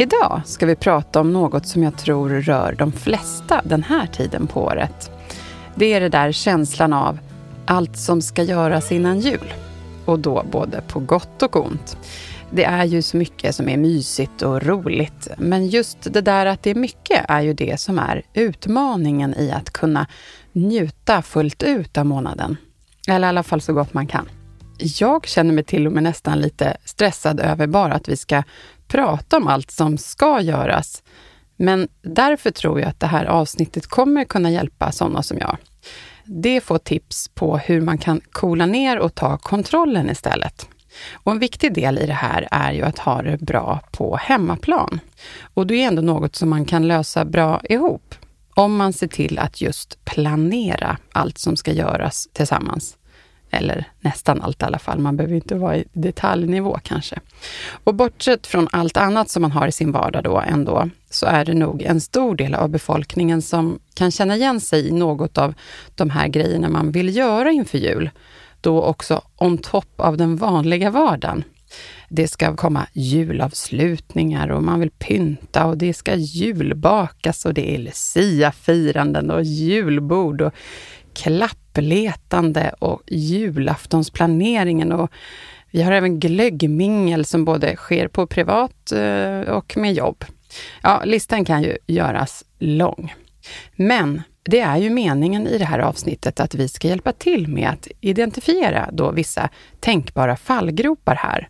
Idag ska vi prata om något som jag tror rör de flesta den här tiden på året. Det är det där känslan av allt som ska göras innan jul. Och då både på gott och ont. Det är ju så mycket som är mysigt och roligt. Men just det där att det är mycket är ju det som är utmaningen i att kunna njuta fullt ut av månaden. Eller i alla fall så gott man kan. Jag känner mig till och med nästan lite stressad över bara att vi ska prata om allt som ska göras. Men därför tror jag att det här avsnittet kommer kunna hjälpa sådana som jag. Det får tips på hur man kan coola ner och ta kontrollen istället. Och en viktig del i det här är ju att ha det bra på hemmaplan. Och det är ändå något som man kan lösa bra ihop, om man ser till att just planera allt som ska göras tillsammans. Eller nästan allt i alla fall. Man behöver inte vara i detaljnivå kanske. Och bortsett från allt annat som man har i sin vardag då ändå, så är det nog en stor del av befolkningen som kan känna igen sig i något av de här grejerna man vill göra inför jul. Då också on top av den vanliga vardagen. Det ska komma julavslutningar och man vill pynta och det ska julbakas och det är luciafiranden och julbord och uppletande och julaftonsplaneringen och vi har även glöggmingel som både sker på privat eh, och med jobb. Ja, listan kan ju göras lång. Men det är ju meningen i det här avsnittet att vi ska hjälpa till med att identifiera då vissa tänkbara fallgropar här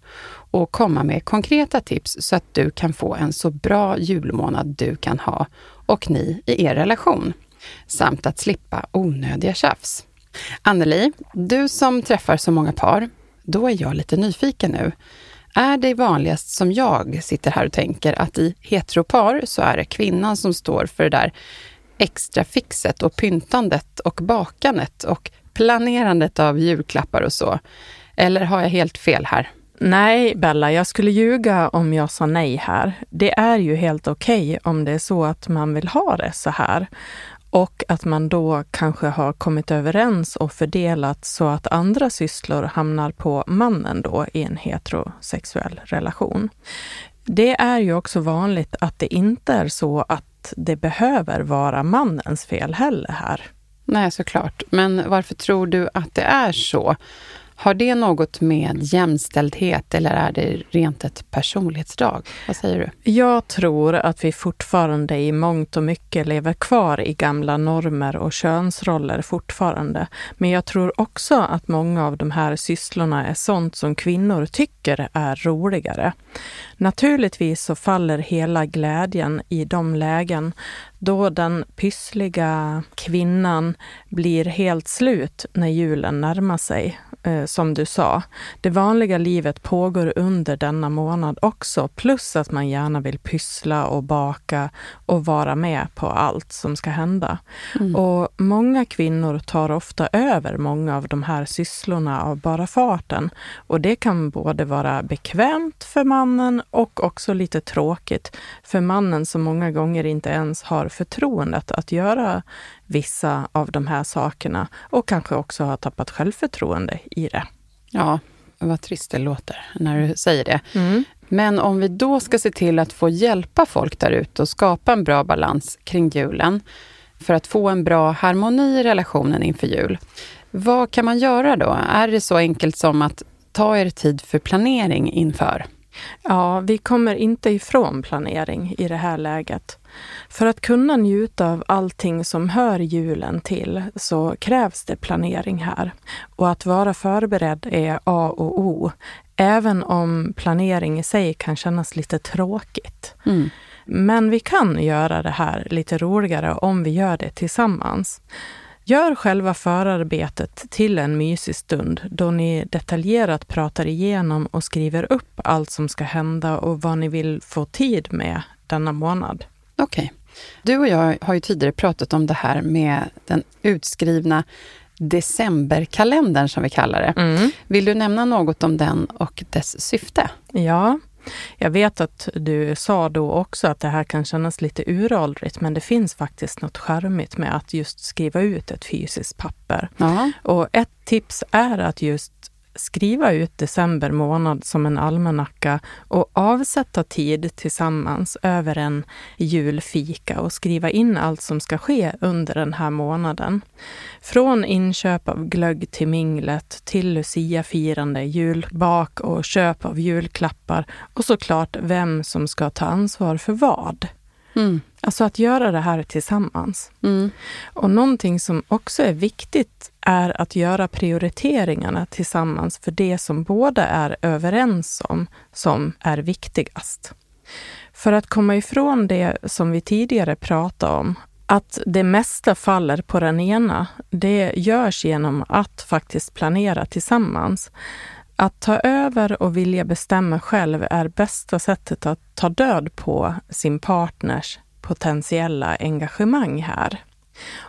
och komma med konkreta tips så att du kan få en så bra julmånad du kan ha och ni i er relation. Samt att slippa onödiga tjafs. Anneli, du som träffar så många par, då är jag lite nyfiken nu. Är det vanligast som jag sitter här och tänker att i heteropar så är det kvinnan som står för det där extra fixet och pyntandet och bakandet och planerandet av julklappar och så? Eller har jag helt fel här? Nej, Bella, jag skulle ljuga om jag sa nej här. Det är ju helt okej okay om det är så att man vill ha det så här. Och att man då kanske har kommit överens och fördelat så att andra sysslor hamnar på mannen då i en heterosexuell relation. Det är ju också vanligt att det inte är så att det behöver vara mannens fel heller här. Nej, såklart. Men varför tror du att det är så? Har det något med jämställdhet eller är det rent ett personlighetsdrag? Vad säger du? Jag tror att vi fortfarande i mångt och mycket lever kvar i gamla normer och könsroller fortfarande. Men jag tror också att många av de här sysslorna är sånt som kvinnor tycker är roligare. Naturligtvis så faller hela glädjen i de lägen då den pyssliga kvinnan blir helt slut när julen närmar sig eh, som du sa. Det vanliga livet pågår under denna månad också, plus att man gärna vill pyssla och baka och vara med på allt som ska hända. Mm. Och många kvinnor tar ofta över många av de här sysslorna av bara farten. Och det kan både vara bekvämt för mannen och också lite tråkigt för mannen som många gånger inte ens har förtroendet att göra vissa av de här sakerna och kanske också har tappat självförtroende i det. Ja, vad trist det låter när du säger det. Mm. Men om vi då ska se till att få hjälpa folk där ute och skapa en bra balans kring julen, för att få en bra harmoni i relationen inför jul. Vad kan man göra då? Är det så enkelt som att ta er tid för planering inför. Ja, vi kommer inte ifrån planering i det här läget. För att kunna njuta av allting som hör julen till så krävs det planering här. Och att vara förberedd är A och O, även om planering i sig kan kännas lite tråkigt. Mm. Men vi kan göra det här lite roligare om vi gör det tillsammans. Gör själva förarbetet till en mysig stund då ni detaljerat pratar igenom och skriver upp allt som ska hända och vad ni vill få tid med denna månad. Okej. Okay. Du och jag har ju tidigare pratat om det här med den utskrivna decemberkalendern som vi kallar det. Mm. Vill du nämna något om den och dess syfte? Ja, jag vet att du sa då också att det här kan kännas lite uråldrigt, men det finns faktiskt något charmigt med att just skriva ut ett fysiskt papper. Aha. Och ett tips är att just skriva ut december månad som en almanacka och avsätta tid tillsammans över en julfika och skriva in allt som ska ske under den här månaden. Från inköp av glögg till minglet, till luciafirande, julbak och köp av julklappar och såklart vem som ska ta ansvar för vad. Mm. Alltså att göra det här tillsammans. Mm. Och någonting som också är viktigt är att göra prioriteringarna tillsammans för det som båda är överens om som är viktigast. För att komma ifrån det som vi tidigare pratade om, att det mesta faller på den ena, det görs genom att faktiskt planera tillsammans. Att ta över och vilja bestämma själv är bästa sättet att ta död på sin partners potentiella engagemang här.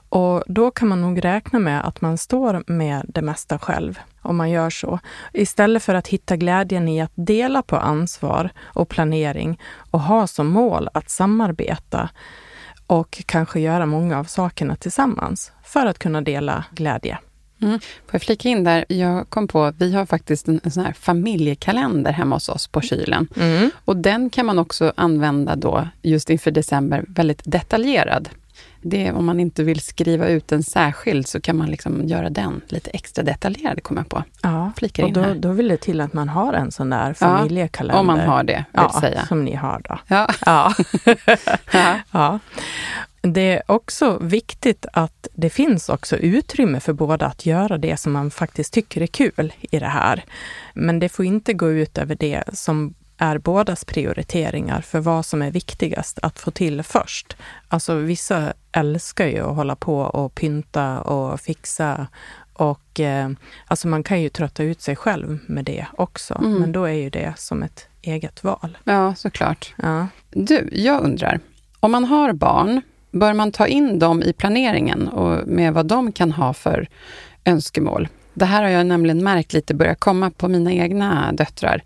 Och då kan man nog räkna med att man står med det mesta själv om man gör så. Istället för att hitta glädjen i att dela på ansvar och planering och ha som mål att samarbeta och kanske göra många av sakerna tillsammans för att kunna dela glädje. Mm. Får jag flika in där? Jag kom på, vi har faktiskt en, en sån här familjekalender hemma hos oss på kylen. Mm. Och den kan man också använda då, just inför december, väldigt detaljerad. Det, om man inte vill skriva ut den särskild så kan man liksom göra den lite extra detaljerad, kommer jag på. Ja, Flikar och då, då vill det till att man har en sån där familjekalender. Om man har det, vill ja, säga. som ni har då. Ja. Ja. Ja. Det är också viktigt att det finns också utrymme för båda att göra det som man faktiskt tycker är kul i det här. Men det får inte gå ut över det som är bådas prioriteringar för vad som är viktigast att få till först. Alltså vissa älskar ju att hålla på och pynta och fixa och eh, alltså man kan ju trötta ut sig själv med det också. Mm. Men då är ju det som ett eget val. ja, såklart. Ja. Du, jag undrar, om man har barn, bör man ta in dem i planeringen och med vad de kan ha för önskemål? Det här har jag nämligen märkt lite börja komma på mina egna döttrar.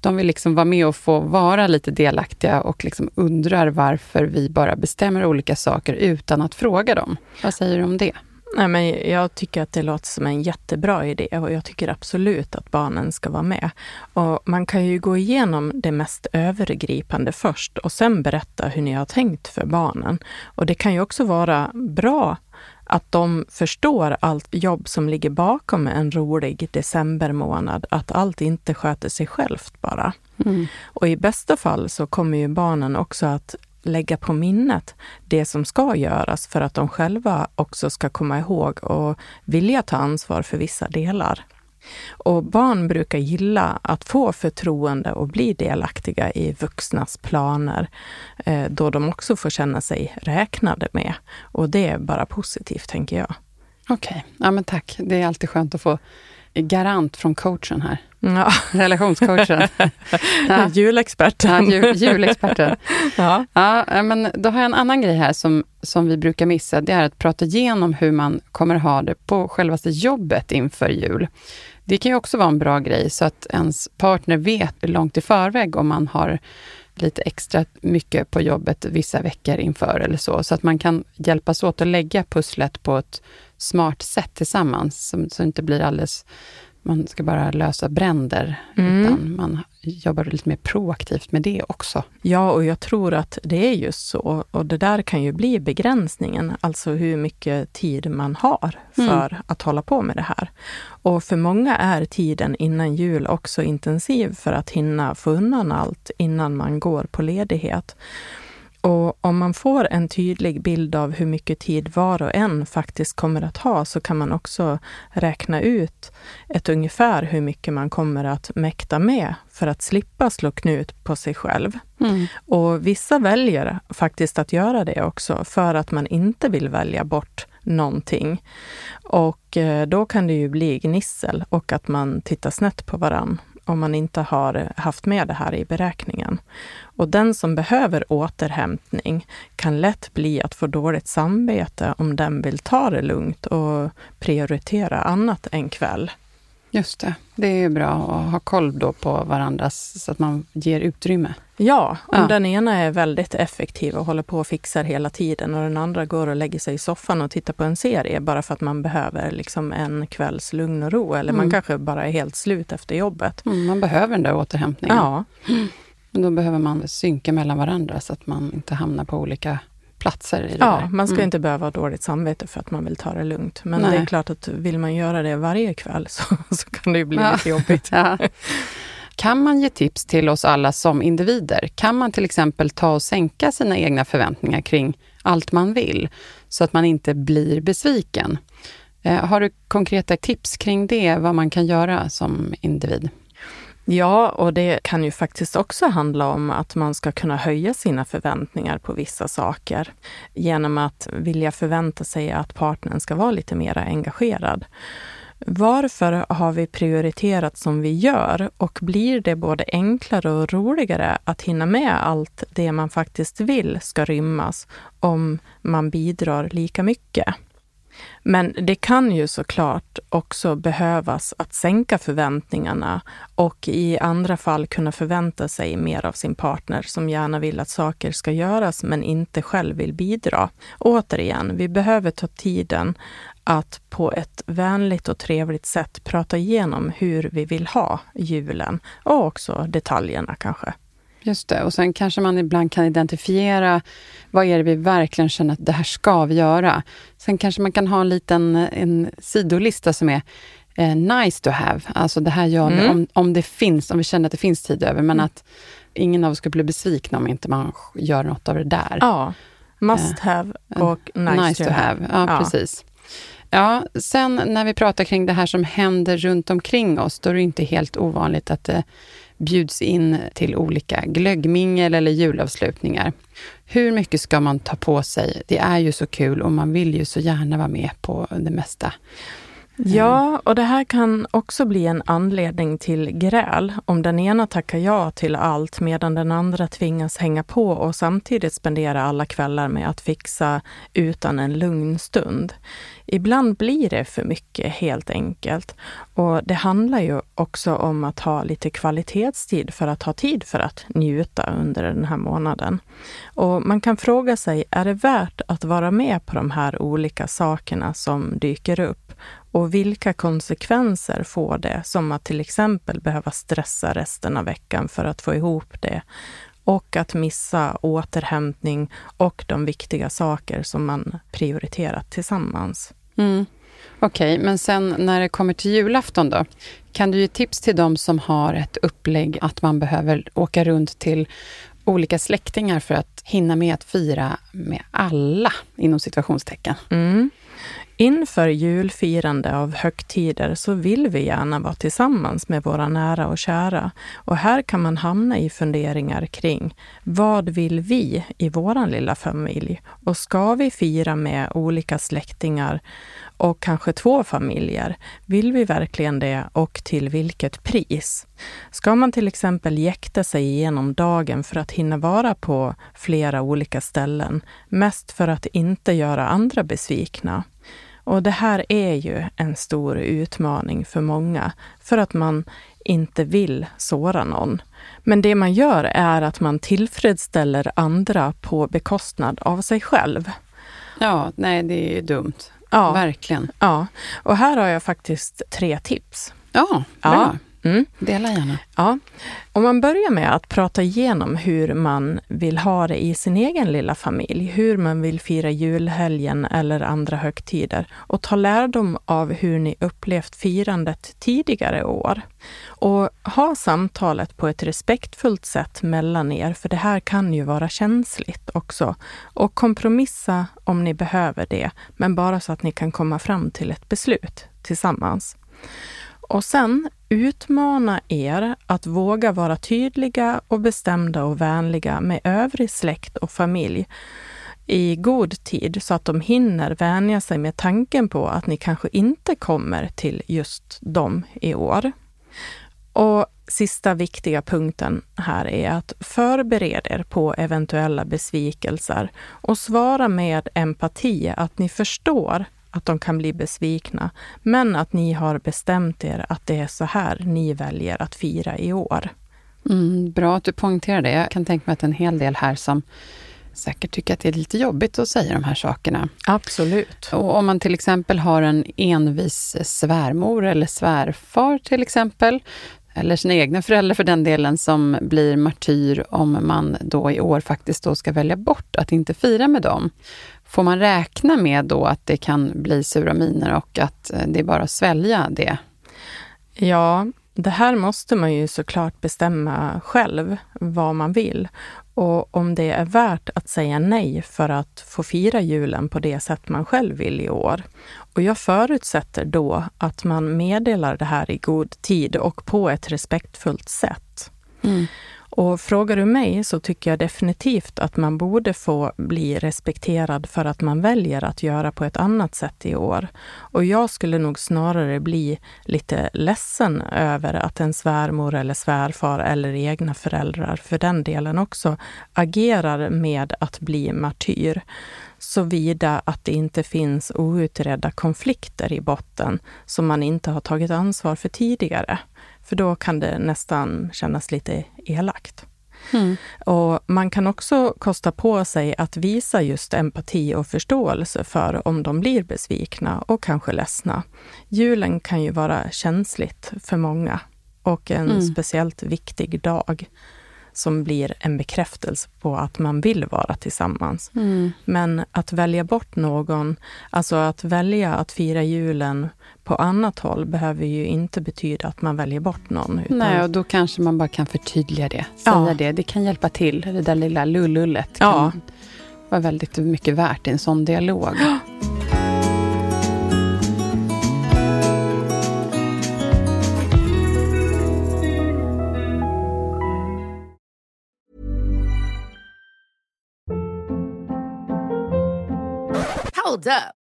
De vill liksom vara med och få vara lite delaktiga och liksom undrar varför vi bara bestämmer olika saker utan att fråga dem. Vad säger du om det? Nej, men jag tycker att det låter som en jättebra idé och jag tycker absolut att barnen ska vara med. Och man kan ju gå igenom det mest övergripande först och sen berätta hur ni har tänkt för barnen. Och det kan ju också vara bra att de förstår allt jobb som ligger bakom en rolig decembermånad, att allt inte sköter sig självt bara. Mm. Och i bästa fall så kommer ju barnen också att lägga på minnet det som ska göras för att de själva också ska komma ihåg och vilja ta ansvar för vissa delar. Och barn brukar gilla att få förtroende och bli delaktiga i vuxnas planer, eh, då de också får känna sig räknade med. Och det är bara positivt, tänker jag. Okej, ja men tack. Det är alltid skönt att få garant från coachen här. Ja. Relationscoachen. Ja. Julexperten. Ja, jul, julexperten. Ja. Ja, men då har jag en annan grej här som, som vi brukar missa. Det är att prata igenom hur man kommer ha det på självaste jobbet inför jul. Det kan ju också vara en bra grej så att ens partner vet långt i förväg om man har lite extra mycket på jobbet vissa veckor inför eller så. Så att man kan hjälpas åt att lägga pusslet på ett smart sätt tillsammans, så, så det inte blir alldeles man ska bara lösa bränder, Mm. utan man jobbar lite mer proaktivt med det också. Ja, och jag tror att det är just så. Och det där kan ju bli begränsningen, alltså hur mycket tid man har för Mm. att hålla på med det här. Och för många är tiden innan jul också intensiv för att hinna få undan allt innan man går på ledighet. Och om man får en tydlig bild av hur mycket tid var och en faktiskt kommer att ha, så kan man också räkna ut ett ungefär hur mycket man kommer att mäkta med för att slippa slå knut på sig själv. Och vissa väljer faktiskt att göra det också för att man inte vill välja bort någonting. Och eh, då kan det ju bli gnissel och att man tittar snett på varann om man inte har haft med det här i beräkningen. Och den som behöver återhämtning kan lätt bli att få dåligt samvete om den vill ta det lugnt och prioritera annat än kväll. Just det. Det är bra att ha koll då på varandras, så att man ger utrymme. Ja, om Ja. den ena är väldigt effektiv och håller på och fixar hela tiden och den andra går och lägger sig i soffan och tittar på en serie bara för att man behöver liksom en kvälls lugn och ro eller man Mm. kanske bara är helt slut efter jobbet. Mm, man behöver den där återhämtningen. Ja, Men då behöver man synka mellan varandra så att man inte hamnar på olika platser i det ja där. man ska Mm. inte behöva ha dåligt samvete för att man vill ta det lugnt. Men det Nej. är klart att vill man göra det varje kväll så, så kan det ju bli Ja. lite jobbigt. Ja. Kan man ge tips till oss alla som individer? Kan man till exempel ta och sänka sina egna förväntningar kring allt man vill, så att man inte blir besviken? Eh, har du konkreta tips kring det, vad man kan göra som individ? Ja, och det kan ju faktiskt också handla om att man ska kunna höja sina förväntningar på vissa saker genom att vilja förvänta sig att partnern ska vara lite mer engagerad. Varför har vi prioriterat som vi gör och blir det både enklare och roligare att hinna med allt det man faktiskt vill ska rymmas om man bidrar lika mycket? Men det kan ju såklart också behövas att sänka förväntningarna och i andra fall kunna förvänta sig mer av sin partner som gärna vill att saker ska göras men inte själv vill bidra. Återigen, vi behöver ta tiden att på ett vänligt och trevligt sätt prata igenom hur vi vill ha julen och också detaljerna kanske. Just det, och sen kanske man ibland kan identifiera vad är det vi verkligen känner att det här ska vi göra. Sen kanske man kan ha en liten en sidolista som är eh, nice to have. Alltså det här gör vi Mm. om, om det finns, om vi känner att det finns tid över, men att ingen av oss ska bli besvikna om inte man gör något av det där. Ja, must have och nice, to, have. Ja, Ja. precis. Ja, sen när vi pratar kring det här som händer runt omkring oss, då är det inte helt ovanligt att det bjuds in till olika glöggmingel eller julavslutningar. Hur mycket ska man ta på sig? Det är ju så kul och man vill ju så gärna vara med på det mesta. Ja, och det här kan också bli en anledning till gräl om den ena tackar ja till allt medan den andra tvingas hänga på och samtidigt spendera alla kvällar med att fixa utan en lugn stund. Ibland blir det för mycket helt enkelt. Och det handlar ju också om att ha lite kvalitetstid för att ha tid för att njuta under den här månaden. Och man kan fråga sig, är det värt att vara med på de här olika sakerna som dyker upp? Och vilka konsekvenser får det, som att till exempel behöva stressa resten av veckan för att få ihop det? Och att missa återhämtning och de viktiga saker som man prioriterat tillsammans. Mm. Okej, men sen när det kommer till julafton då? Kan du ge tips till dem som har ett upplägg att man behöver åka runt till olika släktingar för att hinna med att fira med alla, inom situationstecken? Mm. Inför julfirande av högtider så vill vi gärna vara tillsammans med våra nära och kära. Och här kan man hamna i funderingar kring vad vill vi i våran lilla familj? Och ska vi fira med olika släktingar och kanske två familjer? Vill vi verkligen det och till vilket pris? Ska man till exempel jäkta sig igenom dagen för att hinna vara på flera olika ställen, mest för att inte göra andra besvikna? Och det här är ju en stor utmaning för många, för att man inte vill såra någon. Men det man gör är att man tillfredsställer andra på bekostnad av sig själv. Ja, nej, det är ju dumt. Ja, Verkligen. ja. och här har jag faktiskt tre tips. Ja, bra. Ja. Mm. Dela gärna. Ja. Om man börjar med att prata igenom hur man vill ha det i sin egen lilla familj, hur man vill fira julhelgen eller andra högtider och ta lärdom av hur ni upplevt firandet tidigare år. Och ha samtalet på ett respektfullt sätt mellan er, för det här kan ju vara känsligt också. Och kompromissa om ni behöver det, men bara så att ni kan komma fram till ett beslut tillsammans. Och sen utmana er att våga vara tydliga och bestämda och vänliga med övrig släkt och familj i god tid så att de hinner vänja sig med tanken på att ni kanske inte kommer till just dem i år. Och sista viktiga punkten här är att förbered er på eventuella besvikelser och svara med empati att ni förstår att de kan bli besvikna, men att ni har bestämt er att det är så här ni väljer att fira i år. Mm, bra att du poängterar det. Jag kan tänka mig att en hel del här som säkert tycker att det är lite jobbigt att säga de här sakerna. Absolut. Och om man till exempel har en envis svärmor eller svärfar till exempel, eller sina egna föräldrar för den delen, som blir martyr om man då i år faktiskt då ska välja bort att inte fira med dem. Får man räkna med då att det kan bli sura miner och att eh, det är bara att svälja det? Ja, det här måste man ju såklart bestämma själv vad man vill. Och om det är värt att säga nej för att få fira julen på det sätt man själv vill i år. Och jag förutsätter då att man meddelar det här i god tid och på ett respektfullt sätt. Mm. Och frågar du mig så tycker jag definitivt att man borde få bli respekterad för att man väljer att göra på ett annat sätt i år. Och jag skulle nog snarare bli lite ledsen över att en svärmor eller svärfar eller egna föräldrar för den delen också agerar med att bli martyr såvida att det inte finns outredda konflikter i botten som man inte har tagit ansvar för tidigare. För då kan det nästan kännas lite elakt. Mm. Och man kan också kosta på sig att visa just empati och förståelse för om de blir besvikna och kanske ledsna. Julen kan ju vara känsligt för många och en mm. speciellt viktig dag som blir en bekräftelse på att man vill vara tillsammans. Mm. Men att välja bort någon, alltså att välja att fira julen på annat håll behöver ju inte betyda att man väljer bort någon. Utan... Nej, och då kanske man bara kan förtydliga det. Säga ja. det. Det kan hjälpa till. Det där lilla lullullet kan ja. vara väldigt mycket värt i en sån dialog. Hold up.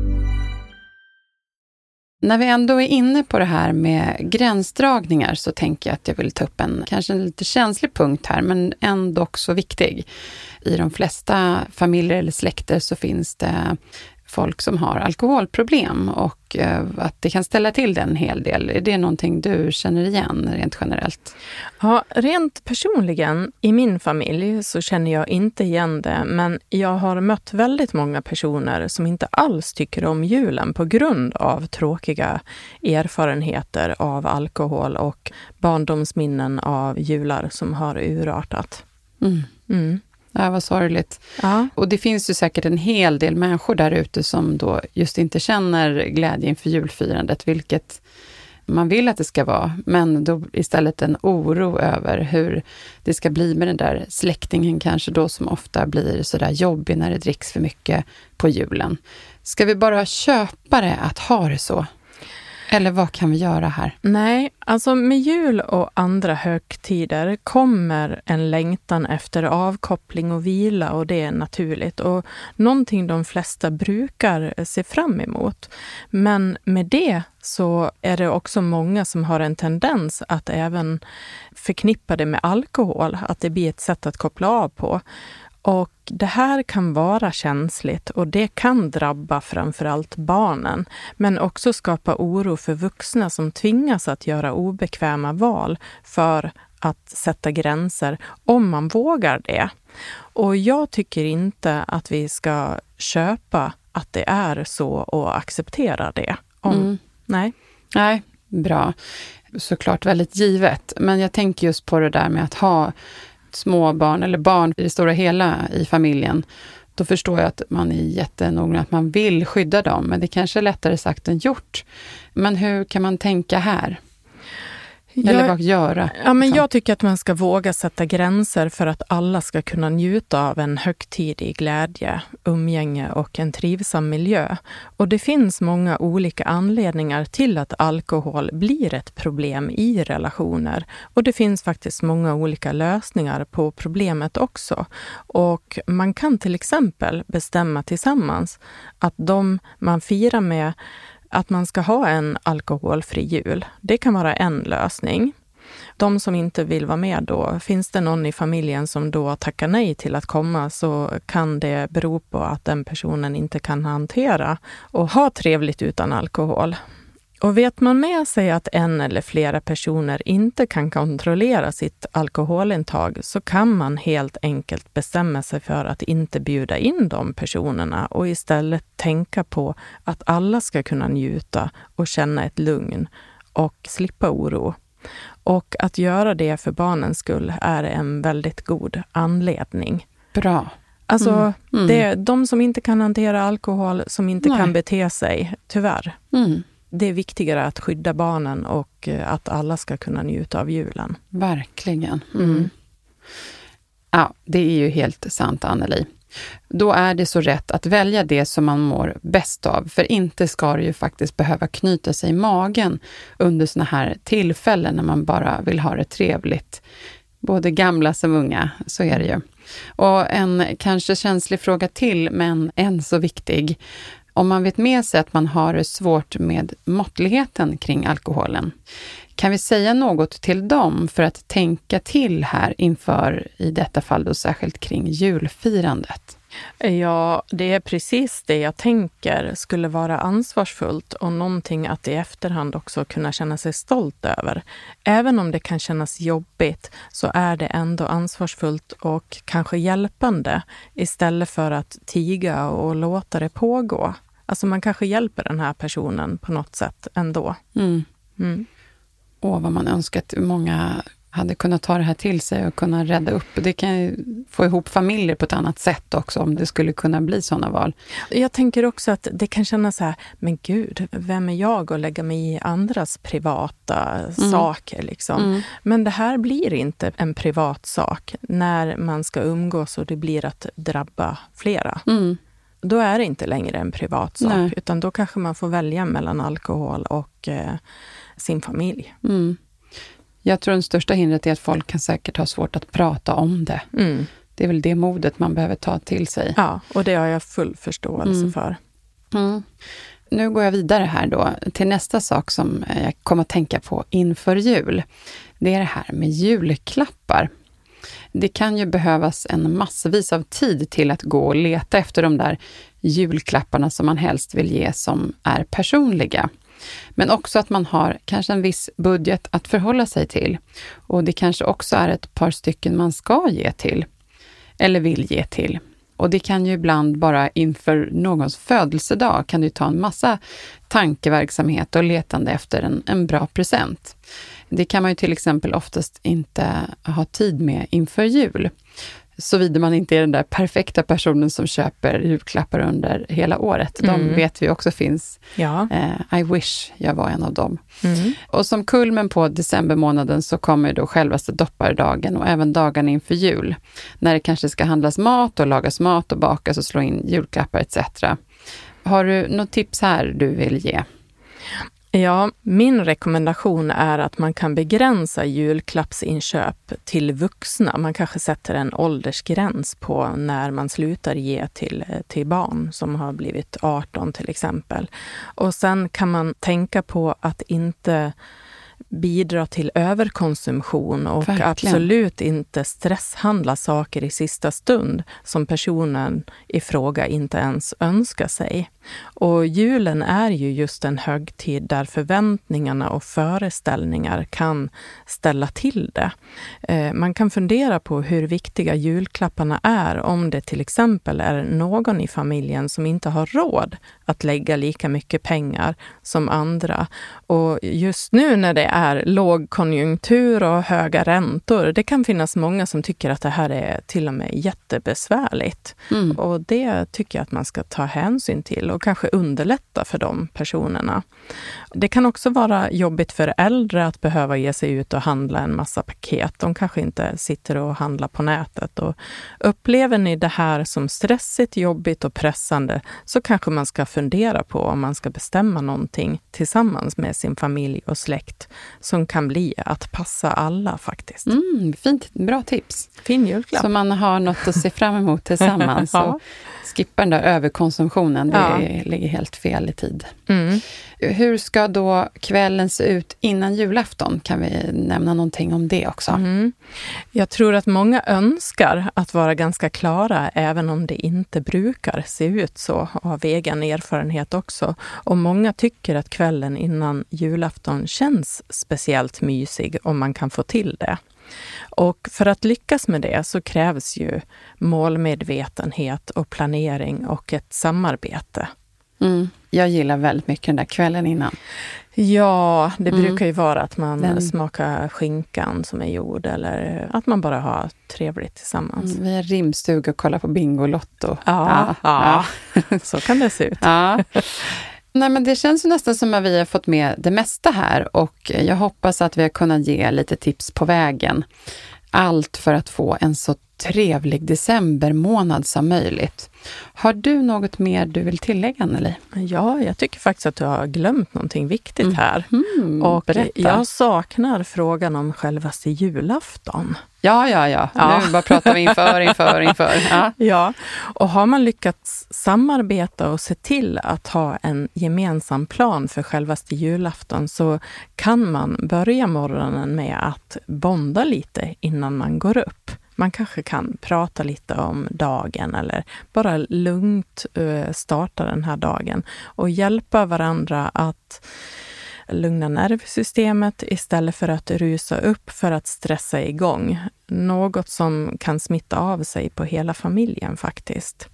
När vi ändå är inne på det här med gränsdragningar så tänker jag att jag vill ta upp en kanske en lite känslig punkt här, men ändå så viktig. I de flesta familjer eller släkter så finns det folk som har alkoholproblem och eh, att det kan ställa till det en hel del. Är det någonting du känner igen rent generellt? Ja, rent personligen i min familj så känner jag inte igen det, men jag har mött väldigt många personer som inte alls tycker om julen på grund av tråkiga erfarenheter av alkohol och barndomsminnen av jular som har urartat. Mm. Mm. Ja, vad sorgligt. Ja. Och det finns ju säkert en hel del människor där ute som då just inte känner glädje inför julfirandet, vilket man vill att det ska vara, men då istället en oro över hur det ska bli med den där släktingen kanske då som ofta blir sådär jobbig när det dricks för mycket på julen. Ska vi bara köpa det att ha det så? Eller vad kan vi göra här? Nej, alltså med jul och andra högtider kommer en längtan efter avkoppling och vila och det är naturligt och någonting de flesta brukar se fram emot. Men med det så är det också många som har en tendens att även förknippa det med alkohol, att det blir ett sätt att koppla av på. Och det här kan vara känsligt och det kan drabba framförallt barnen, men också skapa oro för vuxna som tvingas att göra obekväma val för att sätta gränser, om man vågar det. Och jag tycker inte att vi ska köpa att det är så och acceptera det. Om, Mm. Nej. Nej, bra. Såklart väldigt givet. Men jag tänker just på det där med att ha småbarn eller barn i det stora hela i familjen. Då förstår jag att man är jättenoga att man vill skydda dem, men det kanske är lättare sagt än gjort. Men hur kan man tänka här? Eller Jag- vad göra? Ja, men liksom? jag tycker att man ska våga sätta gränser för att alla ska kunna njuta av en högtidlig glädje, umgänge och en trivsam miljö. Och det finns många olika anledningar till att alkohol blir ett problem i relationer. Och det finns faktiskt många olika lösningar på problemet också. Och man kan till exempel bestämma tillsammans att de man firar med att man ska ha en alkoholfri jul. Det kan vara en lösning. De som inte vill vara med då, finns det någon i familjen som då tackar nej till att komma så kan det bero på att den personen inte kan hantera och ha trevligt utan alkohol. Och vet man med sig att en eller flera personer inte kan kontrollera sitt alkoholintag så kan man helt enkelt bestämma sig för att inte bjuda in de personerna och istället tänka på att alla ska kunna njuta och känna ett lugn och slippa oro. Och att göra det för barnens skull är en väldigt god anledning. Bra. Alltså, Mm. Mm. det är de som inte kan hantera alkohol, som inte Nej. kan bete sig, tyvärr. Mm. Det är viktigare att skydda barnen och eh, att alla ska kunna njuta av julen. Verkligen. Mm. Mm. Ja, det är ju helt sant, Anneli. Då är det så rätt att välja det som man mår bäst av, för inte ska det ju faktiskt behöva knyta sig i magen under såna här tillfällen när man bara vill ha det trevligt. Både gamla som unga, så är det ju. Och en kanske känslig fråga till, men en så viktig. Om man vet med sig att man har det svårt med måttligheten kring alkoholen, kan vi säga något till dem för att tänka till här inför, i detta fall då särskilt kring julfirandet? Ja, det är precis det jag tänker skulle vara ansvarsfullt och någonting att i efterhand också kunna känna sig stolt över. Även om det kan kännas jobbigt så är det ändå ansvarsfullt och kanske hjälpande istället för att tiga och låta det pågå. Alltså man kanske hjälper den här personen på något sätt ändå. Mm. Mm. Åh, vad man önskar att många hade kunnat ta det här till sig och kunna rädda upp. Det kan ju få ihop familjer på ett annat sätt också, om det skulle kunna bli sådana val. Jag tänker också att det kan kännas så här, men gud, vem är jag att lägga mig i andras privata saker? Liksom. Mm. Men det här blir inte en privat sak när man ska umgås och det blir att drabba flera. Mm. Då är det inte längre en privat sak, Nej. utan då kanske man får välja mellan alkohol och eh, sin familj. Jag tror den största hindret är att folk kan säkert ha svårt att prata om det. Mm. Det är väl det modet man behöver ta till sig. Ja, och det har jag full förståelse Mm. för. Mm. Nu går jag vidare här då till nästa sak som jag kommer att tänka på inför jul. Det är det här med julklappar. Det kan ju behövas en massvis av tid till att gå och leta efter de där julklapparna som man helst vill ge som är personliga. Men också att man har kanske en viss budget att förhålla sig till. Och det kanske också är ett par stycken man ska ge till, eller vill ge till. Och det kan ju ibland bara inför någons födelsedag kan det ta en massa tankeverksamhet och letande efter en, en bra present. Det kan man ju till exempel oftast inte ha tid med inför jul. Såvida man inte är den där perfekta personen som köper julklappar under hela året. De Mm. vet vi också finns. Ja. Eh, I wish jag var en av dem. Mm. Och som kulmen på decembermånaden så kommer då självaste dopparedagen och även dagarna inför jul. När det kanske ska handlas mat och lagas mat och bakas och slå in julklappar etc. Har du något tips här du vill ge? Ja, min rekommendation är att man kan begränsa julklappsinköp till vuxna. Man kanske sätter en åldersgräns på när man slutar ge till, till barn som har blivit 18 till exempel. Och sen kan man tänka på att inte bidra till överkonsumtion och Verkligen. absolut inte stresshandla saker i sista stund som personen i fråga inte ens önskar sig. Och julen är ju just en högtid där förväntningarna och föreställningar kan ställa till det. Eh, Man kan fundera på hur viktiga julklapparna är om det till exempel är någon i familjen som inte har råd att lägga lika mycket pengar som andra. Och just nu när det är lågkonjunktur och höga räntor, det kan finnas många som tycker att det här är till och med jättebesvärligt. Mm. Och det tycker jag att man ska ta hänsyn till och kanske underlätta för de personerna. Det kan också vara jobbigt för äldre att behöva ge sig ut och handla en massa paket. De kanske inte sitter och handlar på nätet. Och upplever ni det här som stressigt, jobbigt och pressande så kanske man ska fundera på om man ska bestämma någonting tillsammans med sin familj och släkt som kan bli att passa alla faktiskt. Mm, fint, bra tips. Fin julklapp. Så man har något att se fram emot tillsammans. Ja. Skippa den där överkonsumtionen, det Ja. ligger helt fel i tid. Mm. Hur ska då kvällen se ut innan julafton? Kan vi nämna någonting om det också? Mm. Jag tror att många önskar att vara ganska klara, även om det inte brukar se ut så, av egen erfarenhet också. Och många tycker att kvällen innan julafton känns speciellt mysig, om man kan få till det. Och för att lyckas med det så krävs ju målmedvetenhet och planering och ett samarbete. Mm. Jag gillar väldigt mycket den där kvällen innan. Ja, det Mm. brukar ju vara att man Den- smakar skinkan som är gjord eller att man bara har trevligt tillsammans. Mm, Vi har rimstuga och kollar på Bingolotto. Ja, ja. så kan det se ut. Ja. Nej, men det känns ju nästan som att vi har fått med det mesta här och jag hoppas att vi har kunnat ge lite tips på vägen. Allt för att få en så trevlig decembermånad som möjligt. Har du något mer du vill tillägga, Anneli? Ja, jag tycker faktiskt att du har glömt någonting viktigt här. Mm, Och berätta. jag saknar frågan om självaste julafton. Ja, ja, ja. Ja. Nu bara pratar vi inför, inför, inför. Ja. Ja, och har man lyckats samarbeta och se till att ha en gemensam plan för självaste julafton så kan man börja morgonen med att bonda lite innan man går upp. Man kanske kan prata lite om dagen eller bara lugnt eh, starta den här dagen och hjälpa varandra att lugna nervsystemet istället för att rusa upp för att stressa igång. Något som kan smitta av sig på hela familjen faktiskt.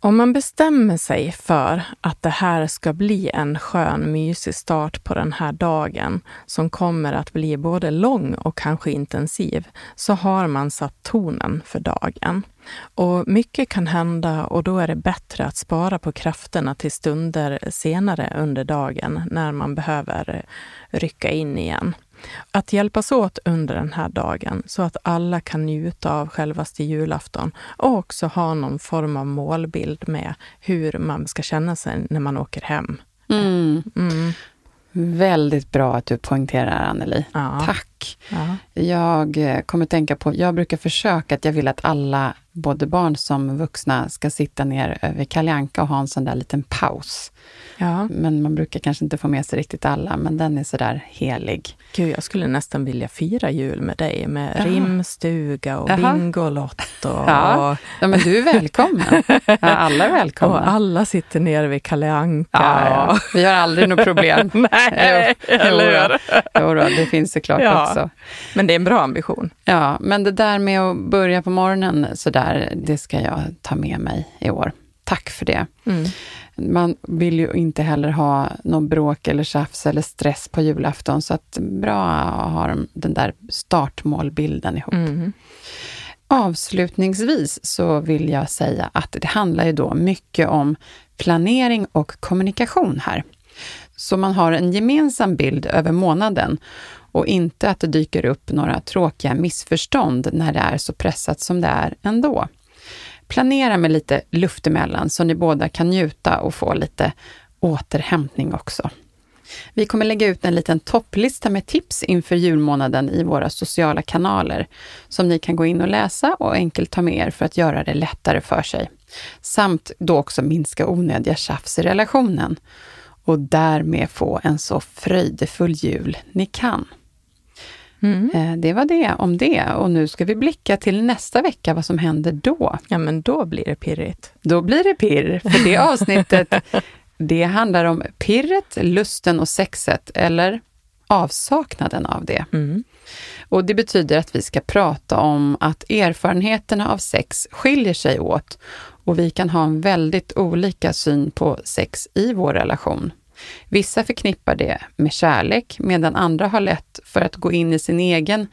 Om man bestämmer sig för att det här ska bli en skön, mysig start på den här dagen som kommer att bli både lång och kanske intensiv, så har man satt tonen för dagen. Och mycket kan hända och då är det bättre att spara på krafterna till stunder senare under dagen när man behöver rycka in igen. Att hjälpas åt under den här dagen så att alla kan njuta av självaste julafton och också ha någon form av målbild med hur man ska känna sig när man åker hem. Mm. Mm. Väldigt bra att du poängterar, Anneli. Ja. Tack. Ja. Jag eh, kommer tänka på, jag brukar försöka att jag vill att alla, både barn som vuxna, ska sitta ner över Kalle Anka och ha en sån där liten paus. ja. Men man brukar kanske inte få med sig riktigt alla, men den är sådär helig. Gud, jag skulle nästan vilja fira jul med dig med Jaha. rimstuga och. Bingolotto. Ja. Ja, men du är välkommen. Ja, alla är välkomna. Och alla sitter nere vid Kalle Anka. Ja, ja. Vi har aldrig något problem. Nej, Jo, eller hur? Jo, då, det finns såklart Ja. Också. Men det är en bra ambition. Ja, men det där med att börja på morgonen sådär, det ska jag ta med mig i år. Tack för det. Mm. Man vill ju inte heller ha någon bråk eller tjafs eller stress på julafton, så att bra att ha den där startmålbilden ihop. Mm. Avslutningsvis så vill jag säga att det handlar ju då mycket om planering och kommunikation här. Så man har en gemensam bild över månaden och inte att det dyker upp några tråkiga missförstånd när det är så pressat som det är ändå. Planera med lite luft emellan så ni båda kan njuta och få lite återhämtning också. Vi kommer lägga ut en liten topplista med tips inför julmånaden i våra sociala kanaler som ni kan gå in och läsa och enkelt ta med er för att göra det lättare för sig. Samt då också minska onödiga tjafs i relationen och därmed få en så fröjdefull jul ni kan. Mm. Eh, det var det om det och nu ska vi blicka till nästa vecka, vad som händer då. Ja, men då blir det pirrigt. Då blir det pirr, för det avsnittet det handlar om pirret, lusten och sexet, eller avsaknaden av det. Mm. Och det betyder att vi ska prata om att erfarenheterna av sex skiljer sig åt och vi kan ha en väldigt olika syn på sex i vår relation. Vissa förknippar det med kärlek, medan andra har lätt för att gå in i sin egen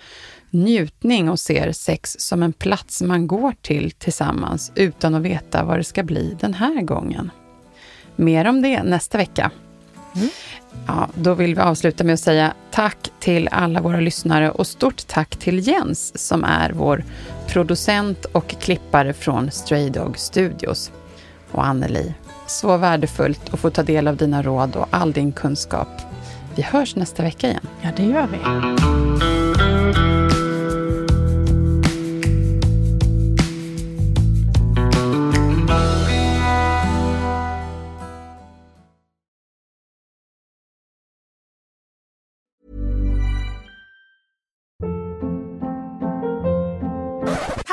njutning och ser sex som en plats man går till tillsammans utan att veta vad det ska bli den här gången. Mer om det nästa vecka. Mm. Ja, då vill vi avsluta med att säga tack till alla våra lyssnare och stort tack till Jens som är vår producent och klippare från Stray Dog Studios. Och Anneli, så värdefullt att få ta del av dina råd och all din kunskap. Vi hörs nästa vecka igen. Ja, det gör vi.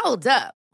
Hold up.